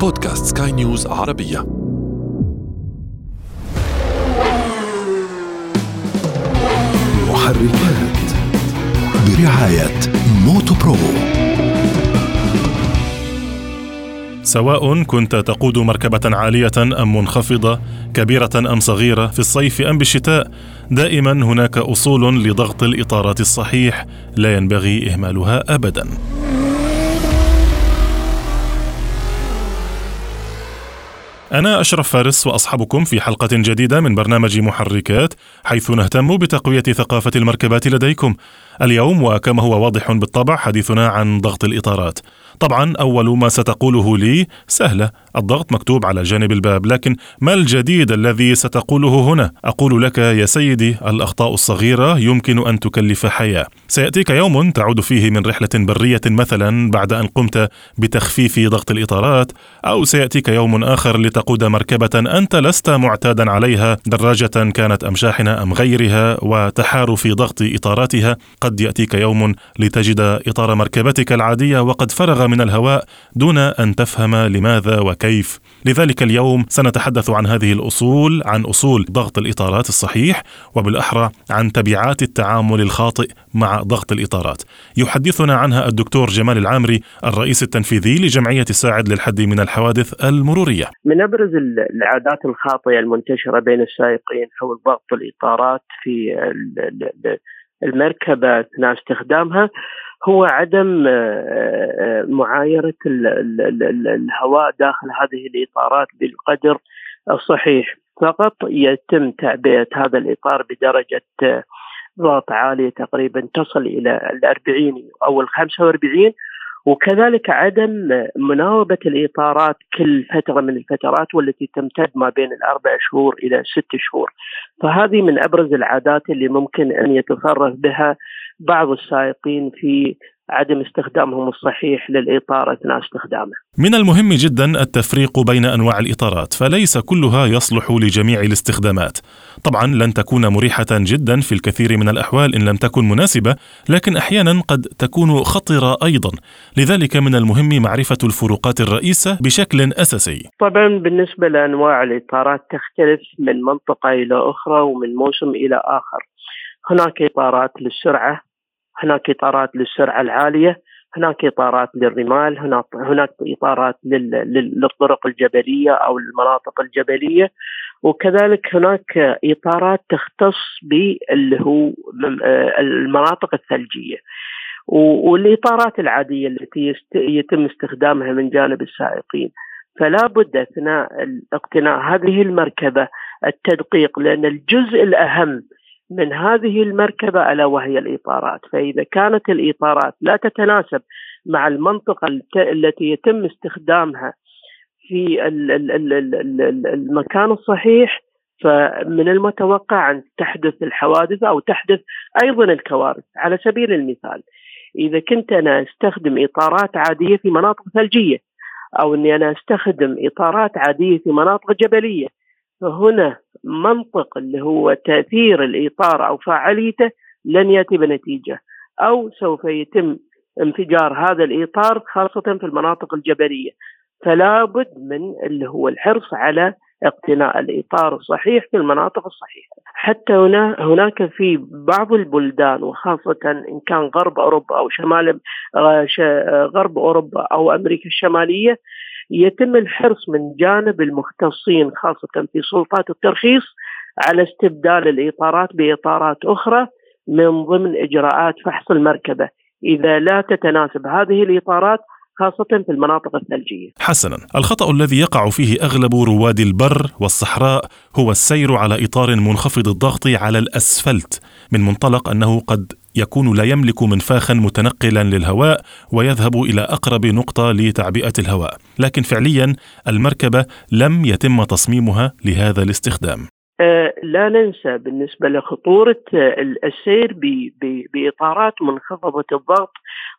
بودكاست سكاي نيوز عربية محركات برعاية موتو برو سواء كنت تقود مركبة عالية أم منخفضة، كبيرة أم صغيرة، في الصيف أم بالشتاء، دائما هناك أصول لضغط الإطارات الصحيح لا ينبغي إهمالها أبدا. أنا أشرف فارس وأصحابكم في حلقة جديدة من برنامج محركات حيث نهتم بتقوية ثقافة المركبات لديكم. اليوم وكما هو واضح بالطبع حديثنا عن ضغط الإطارات. طبعا أول ما ستقوله لي سهلة الضغط مكتوب على جانب الباب لكن ما الجديد الذي ستقوله هنا؟ أقول لك يا سيدي الأخطاء الصغيرة يمكن أن تكلف حياة. سيأتيك يوم تعود فيه من رحلة برية مثلا بعد أن قمت بتخفيف ضغط الإطارات أو سيأتيك يوم آخر لتقود مركبة أنت لست معتادا عليها دراجة كانت أم شاحنة أم غيرها وتحار في ضغط إطاراتها. قد يأتيك يوم لتجد إطار مركبتك العادية وقد فرغ من الهواء دون أن تفهم لماذا وكيف. لذلك اليوم سنتحدث عن هذه الأصول عن أصول ضغط الإطارات الصحيح وبالأحرى عن تبعات التعامل الخاطئ مع ضغط الإطارات. يحدثنا عنها الدكتور جمال العامري الرئيس التنفيذي لجمعية الساعد للحد من الحوادث المرورية. من أبرز العادات الخاطئة المنتشرة بين السائقين حول ضغط الإطارات في المركبة أثناء استخدامها هو عدم آه، آه، معايرة الهواء داخل هذه الإطارات بالقدر الصحيح. فقط يتم تعبئة هذا الإطار بدرجة آه، ضغط عالية تقريبا تصل إلى الأربعين أو الخمسة وأربعين وكذلك عدم مناوبة الإطارات كل فترة من الفترات والتي تمتد ما بين الأربع شهور إلى ست شهور. فهذه من أبرز العادات اللي ممكن أن يتصرف بها بعض السائقين في عدم استخدامهم الصحيح للإطار أثناء استخدامه. من المهم جدا التفريق بين أنواع الإطارات فليس كلها يصلح لجميع الاستخدامات. طبعا لن تكون مريحة جدا في الكثير من الأحوال إن لم تكن مناسبة لكن أحيانا قد تكون خطرة أيضا. لذلك من المهم معرفة الفروقات الرئيسة بشكل أساسي. طبعا بالنسبة لأنواع الإطارات تختلف من منطقة إلى أخرى ومن موسم إلى آخر. هناك إطارات للسرعة هناك إطارات للسرعة العالية هناك إطارات للرمال هناك هناك إطارات للطرق الجبلية أو المناطق الجبلية وكذلك هناك إطارات تختص باللي هو المناطق الثلجية. والإطارات العادية التي يتم استخدامها من جانب السائقين. فلا بد أثناء اقتناء هذه المركبة التدقيق لأن الجزء الأهم من هذه المركبة ألا وهي الإطارات. فإذا كانت الإطارات لا تتناسب مع المنطقة التي يتم استخدامها في المكان الصحيح فمن المتوقع أن تحدث الحوادث أو تحدث أيضا الكوارث. على سبيل المثال إذا كنت أنا أستخدم إطارات عادية في مناطق ثلجية أو أني أنا أستخدم إطارات عادية في مناطق جبلية فهنا منطق اللي هو تأثير الإطار أو فاعليته لن يأتي بنتيجة أو سوف يتم انفجار هذا الإطار خاصة في المناطق الجبلية. فلا بد من اللي هو الحرص على اقتناء الإطار الصحيح في المناطق الصحيحة. حتى هنا هناك في بعض البلدان وخاصة إن كان غرب أوروبا أو شمال آه، غرب أوروبا أو أمريكا الشمالية يتم الحرص من جانب المختصين خاصة في سلطات الترخيص على استبدال الإطارات بإطارات أخرى من ضمن إجراءات فحص المركبة إذا لا تتناسب هذه الإطارات خاصة في المناطق الثلجية. حسنا، الخطأ الذي يقع فيه أغلب رواد البر والصحراء هو السير على إطار منخفض الضغط على الأسفلت، من منطلق أنه قد يكون لا يملك منفاخا متنقلا للهواء ويذهب إلى أقرب نقطة لتعبئة الهواء، لكن فعليا المركبة لم يتم تصميمها لهذا الاستخدام. أه لا ننسى بالنسبة لخطورة السير بإطارات منخفضة الضغط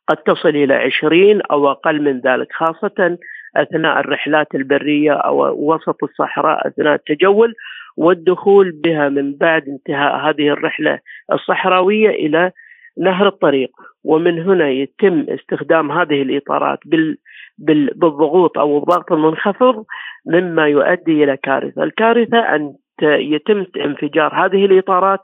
قد تصل إلى 20 أو أقل من ذلك خاصة أثناء الرحلات البرية أو وسط الصحراء أثناء التجول والدخول بها من بعد انتهاء هذه الرحلة الصحراوية إلى نهر الطريق ومن هنا يتم استخدام هذه الإطارات بالضغوط أو الضغط المنخفض مما يؤدي إلى كارثة، الكارثة أن يتم انفجار هذه الإطارات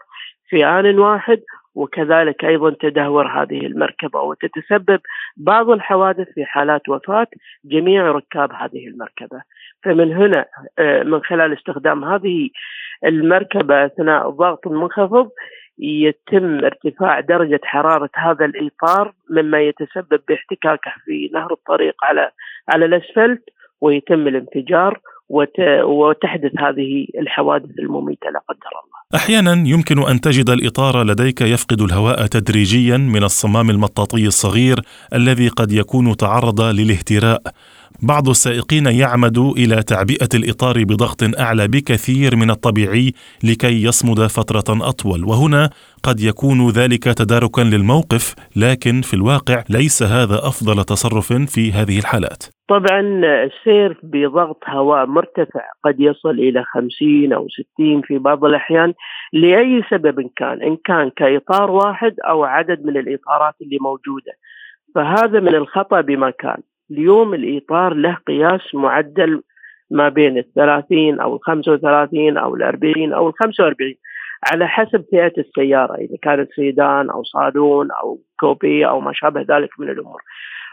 في آن واحد وكذلك أيضا تدهور هذه المركبة وتتسبب بعض الحوادث في حالات وفاة جميع ركاب هذه المركبة. فمن هنا آه، من خلال استخدام هذه المركبة أثناء الضغط المنخفض يتم ارتفاع درجة حرارة هذا الاطار مما يتسبب باحتكاكه في نهر الطريق على على الأسفلت ويتم الانفجار وتحدث هذه الحوادث المميتة لا قدر الله. أحيانا يمكن أن تجد الإطار لديك يفقد الهواء تدريجيا من الصمام المطاطي الصغير الذي قد يكون تعرض للاهتراء بعض السائقين يعمد إلى تعبئة الإطار بضغط أعلى بكثير من الطبيعي لكي يصمد فترة أطول. وهنا قد يكون ذلك تداركا للموقف لكن في الواقع ليس هذا أفضل تصرف في هذه الحالات. طبعا السير بضغط هواء مرتفع قد يصل إلى 50 أو 60 في بعض الأحيان لأي سبب كان إن كان كإطار واحد أو عدد من الإطارات اللي موجودة. فهذا من الخطأ بمكان اليوم الإطار له قياس معدل ما بين الثلاثين أو الخمسة وثلاثين أو الأربعين أو الخمسة وأربعين على حسب فئة السيارة إذا كانت سيدان أو صالون أو كوبي أو ما شابه ذلك من الأمور.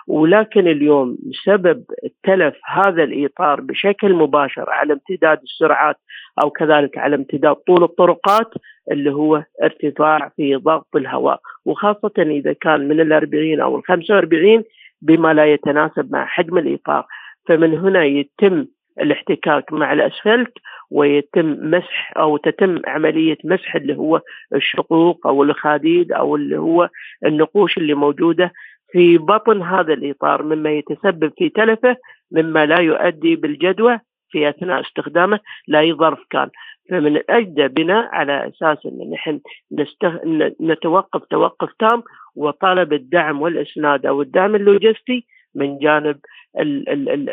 ولكن اليوم بسبب تلف هذا الإطار بشكل مباشر على امتداد السرعات أو كذلك على امتداد طول الطرقات اللي هو ارتفاع في ضغط الهواء. وخاصة إذا كان من الأربعين أو الخمسة وأربعين بما لا يتناسب مع حجم الإطار فمن هنا يتم الاحتكاك مع الأسفلت ويتم مسح أو تتم عملية مسح اللي هو الشقوق أو الخديد أو اللي هو النقوش اللي موجودة في بطن هذا الإطار مما يتسبب في تلفه مما لا يؤدي بالجدوى في أثناء استخدامه لاي ظرف كان. فمن الاجدى بنا على أساس أن نحن نستغ... نتوقف توقف تام وطلب الدعم والإسناد أو الدعم اللوجستي من جانب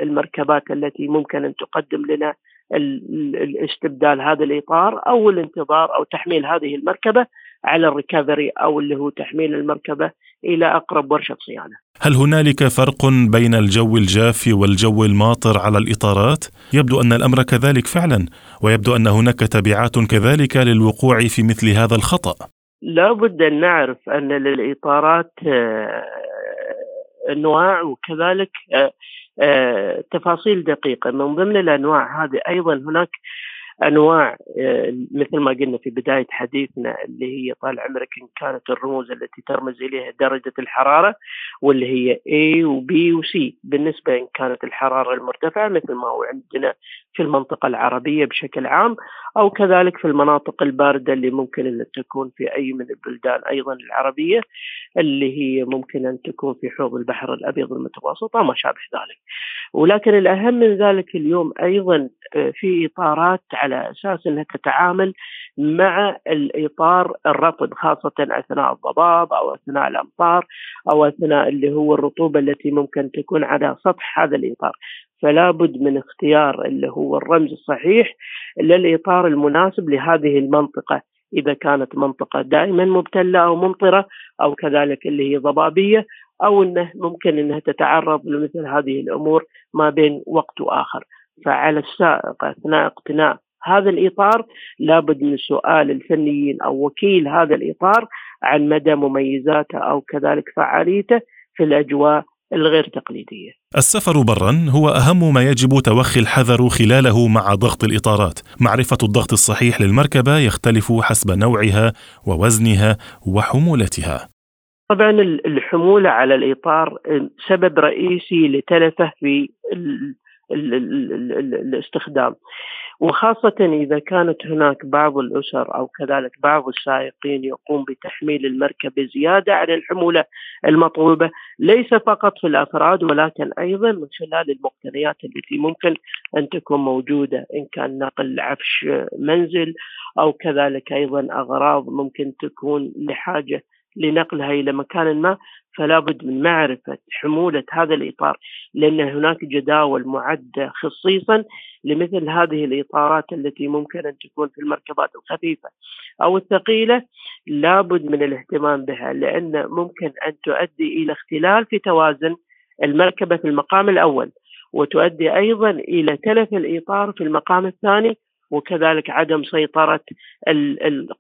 المركبات التي ممكن أن تقدم لنا الاستبدال هذا الإطار أو الانتظار أو تحميل هذه المركبة على الريكفري أو اللي هو تحميل المركبة إلى أقرب ورشة صيانة. هل هنالك فرق بين الجو الجاف والجو الماطر على الإطارات؟ يبدو أن الأمر كذلك فعلا ويبدو أن هناك تبعات كذلك للوقوع في مثل هذا الخطأ. لابد أن نعرف أن للإطارات آه، أنواع وكذلك آه، آه، تفاصيل دقيقة من ضمن الأنواع هذه أيضا هناك أنواع آه، مثل ما قلنا في بداية حديثنا اللي هي طال عمرك إن كانت الرموز التي ترمز إليها درجة الحرارة واللي هي A و B و C بالنسبة إن كانت الحرارة المرتفعة مثل ما هو عندنا في المنطقة العربية بشكل عام أو كذلك في المناطق الباردة اللي ممكن أن تكون في أي من البلدان أيضا العربية اللي هي ممكن أن تكون في حوض البحر الأبيض المتوسط وما شابه ذلك. ولكن الأهم من ذلك اليوم أيضا آه، في إطارات على أساس إنها تتعامل مع الإطار الرطب خاصة أثناء الضباب أو أثناء الأمطار أو أثناء اللي هو الرطوبة التي ممكن تكون على سطح هذا الإطار. فلا بد من اختيار اللي هو الرمز الصحيح للإطار المناسب لهذه المنطقة إذا كانت منطقة دائما مبتلة أو ممطرة أو كذلك اللي هي ضبابية أو إنه ممكن إنها تتعرض لمثل هذه الأمور ما بين وقت وآخر فعلى السائق أثناء اقتناء هذا الإطار لابد من سؤال الفنيين أو وكيل هذا الإطار عن مدى مميزاته أو كذلك فعاليته في الأجواء الغير تقليدية. السفر برا هو أهم ما يجب توخي الحذر خلاله مع ضغط الإطارات، معرفة الضغط الصحيح للمركبة يختلف حسب نوعها ووزنها وحمولتها. طبعا الحمولة على الإطار سبب رئيسي لتلفه في الاستخدام. وخاصة إذا كانت هناك بعض الأسر أو كذلك بعض السائقين يقوم بتحميل المركبة زيادة عن الحمولة المطلوبة ليس فقط في الأفراد ولكن أيضا من خلال المقتنيات التي ممكن أن تكون موجودة إن كان نقل عفش منزل أو كذلك أيضا أغراض ممكن تكون لحاجة لنقلها إلى مكان ما فلا بد من معرفة حمولة هذا الإطار لأن هناك جداول معدة خصيصا لمثل هذه الإطارات التي ممكن أن تكون في المركبات الخفيفة أو الثقيلة لابد من الاهتمام بها لأن ممكن أن تؤدي إلى اختلال في توازن المركبة في المقام الأول وتؤدي أيضا إلى تلف الإطار في المقام الثاني وكذلك عدم سيطرة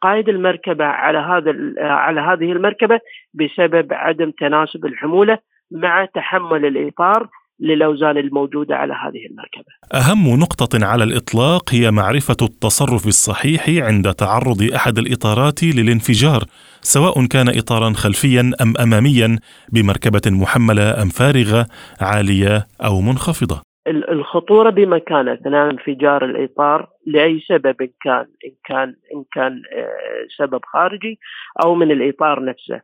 قائد المركبة على هذا على هذه المركبة بسبب عدم تناسب الحمولة مع تحمل الإطار للأوزان الموجودة على هذه المركبة. أهم نقطة على الإطلاق هي معرفة التصرف الصحيح عند تعرض أحد الإطارات للانفجار، سواء كان اطارا خلفيا أم اماميا بمركبة محملة أم فارغة عالية أو منخفضة. الخطورة بمكان اثناء انفجار الإطار لأي سبب كان إن كان إن كان آه، سبب خارجي أو من الإطار نفسه.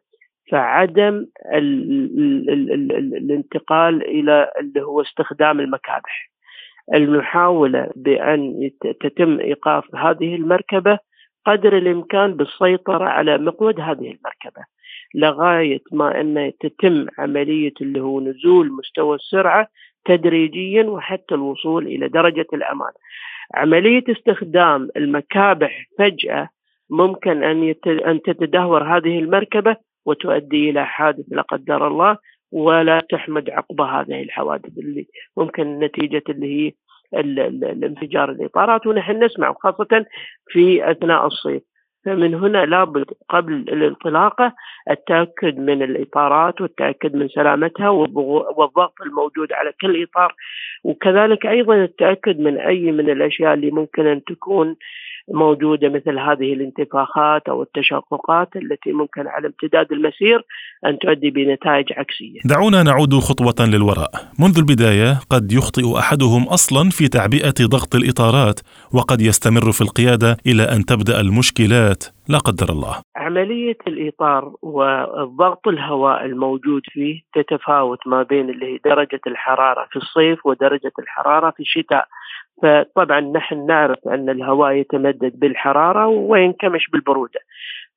فعدم ال ال ال ال ال الانتقال إلى اللي هو استخدام المكابح المحاولة بأن تتم إيقاف هذه المركبة قدر الإمكان بالسيطرة على مقود هذه المركبة لغاية ما أن تتم عملية اللي هو نزول مستوى السرعة تدريجيا وحتى الوصول إلى درجة الأمان. عملية استخدام المكابح فجأة ممكن أن أن تتدهور هذه المركبة وتؤدي إلى حادث لا قدر الله ولا تحمد عقب هذه الحوادث اللي ممكن نتيجة اللي هي الانفجار الإطارات ونحن نسمع خاصة في أثناء الصيف فمن هنا لابد قبل الانطلاقة التأكد من الإطارات والتأكد من سلامتها والضغط الموجود على كل إطار. وكذلك أيضا التأكد من أي من الأشياء اللي ممكن أن تكون موجودة مثل هذه الانتفاخات أو التشققات التي ممكن على امتداد المسير أن تؤدي بنتائج عكسية. دعونا نعود خطوة للوراء. منذ البداية قد يخطئ أحدهم أصلا في تعبئة ضغط الإطارات وقد يستمر في القيادة إلى أن تبدأ المشكلات لا قدر الله. عملية الإطار والضغط الهواء الموجود فيه تتفاوت ما بين اللي هي درجة الحرارة في الصيف ودرجة الحرارة في الشتاء. فطبعا نحن نعرف أن الهواء يتمدد بالحرارة وينكمش بالبرودة.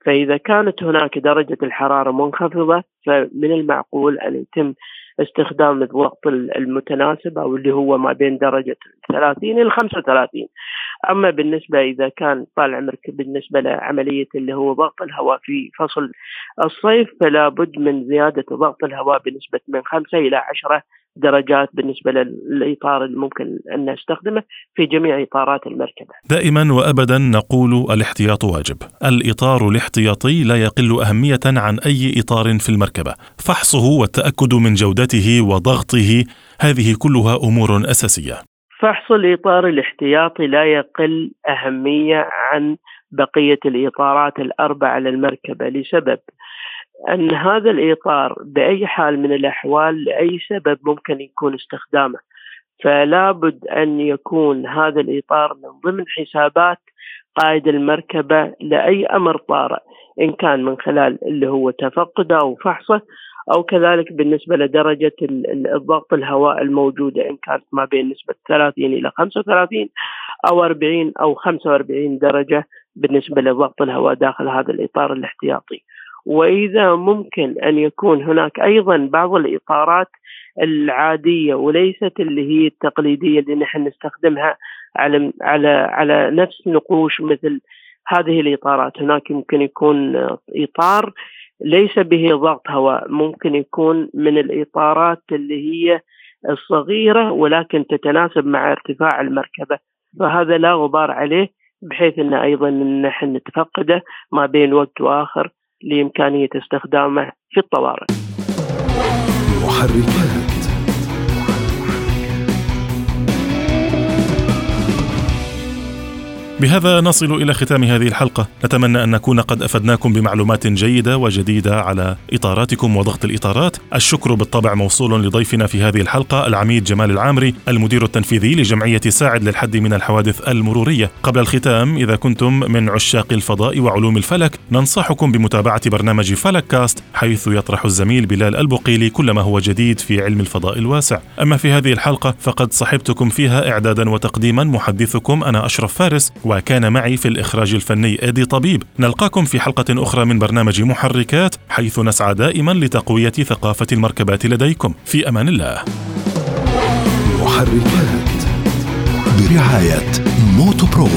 فإذا كانت هناك درجة الحرارة منخفضة فمن المعقول أن يتم استخدام الضغط المتناسب أو اللي هو ما بين درجة 30 إلى 35 أما بالنسبة إذا كان طال عمرك بالنسبة لعملية اللي هو ضغط الهواء في فصل الصيف فلا بد من زيادة ضغط الهواء بنسبة من 5 إلى 10 درجات بالنسبة للإطار اللي ممكن أن نستخدمه في جميع إطارات المركبة. دائما وابدا نقول الاحتياط واجب، الإطار الاحتياطي لا يقل أهمية عن أي إطار في المركبة، فحصه والتأكد من جودته وضغطه هذه كلها أمور أساسية. فحص الإطار الاحتياطي لا يقل أهمية عن بقية الإطارات الأربعة للمركبة لسبب أن هذا الإطار بأي حال من الأحوال لأي سبب ممكن يكون استخدامه. فلا بد أن يكون هذا الإطار من ضمن حسابات قائد المركبة لأي أمر طارئ إن كان من خلال اللي هو تفقده أو فحصه أو كذلك بالنسبة لدرجة الضغط الهواء الموجودة إن كانت ما بين نسبة 30 إلى 35 أو 40 أو 45 درجة بالنسبة لضغط الهواء داخل هذا الإطار الاحتياطي. وإذا ممكن أن يكون هناك أيضا بعض الإطارات العادية وليست اللي هي التقليدية اللي نحن نستخدمها على على على نفس نقوش مثل هذه الإطارات. هناك يمكن يكون إطار ليس به ضغط هواء ممكن يكون من الإطارات اللي هي الصغيرة ولكن تتناسب مع ارتفاع المركبة. فهذا لا غبار عليه بحيث إن أيضا نحن نتفقده ما بين وقت وآخر لإمكانية استخدامه في الطوارئ. محركات. بهذا نصل إلى ختام هذه الحلقة، نتمنى أن نكون قد أفدناكم بمعلومات جيدة وجديدة على إطاراتكم وضغط الإطارات، الشكر بالطبع موصول لضيفنا في هذه الحلقة العميد جمال العامري المدير التنفيذي لجمعية ساعد للحد من الحوادث المرورية. قبل الختام إذا كنتم من عشاق الفضاء وعلوم الفلك، ننصحكم بمتابعة برنامج فلك كاست حيث يطرح الزميل بلال البقيلي كل ما هو جديد في علم الفضاء الواسع. أما في هذه الحلقة فقد صحبتكم فيها إعدادا وتقديما محدثكم أنا أشرف فارس وكان معي في الإخراج الفني إيدي طبيب. نلقاكم في حلقة أخرى من برنامج محركات حيث نسعى دائما لتقوية ثقافة المركبات لديكم. في أمان الله. محركات برعاية موتو برو.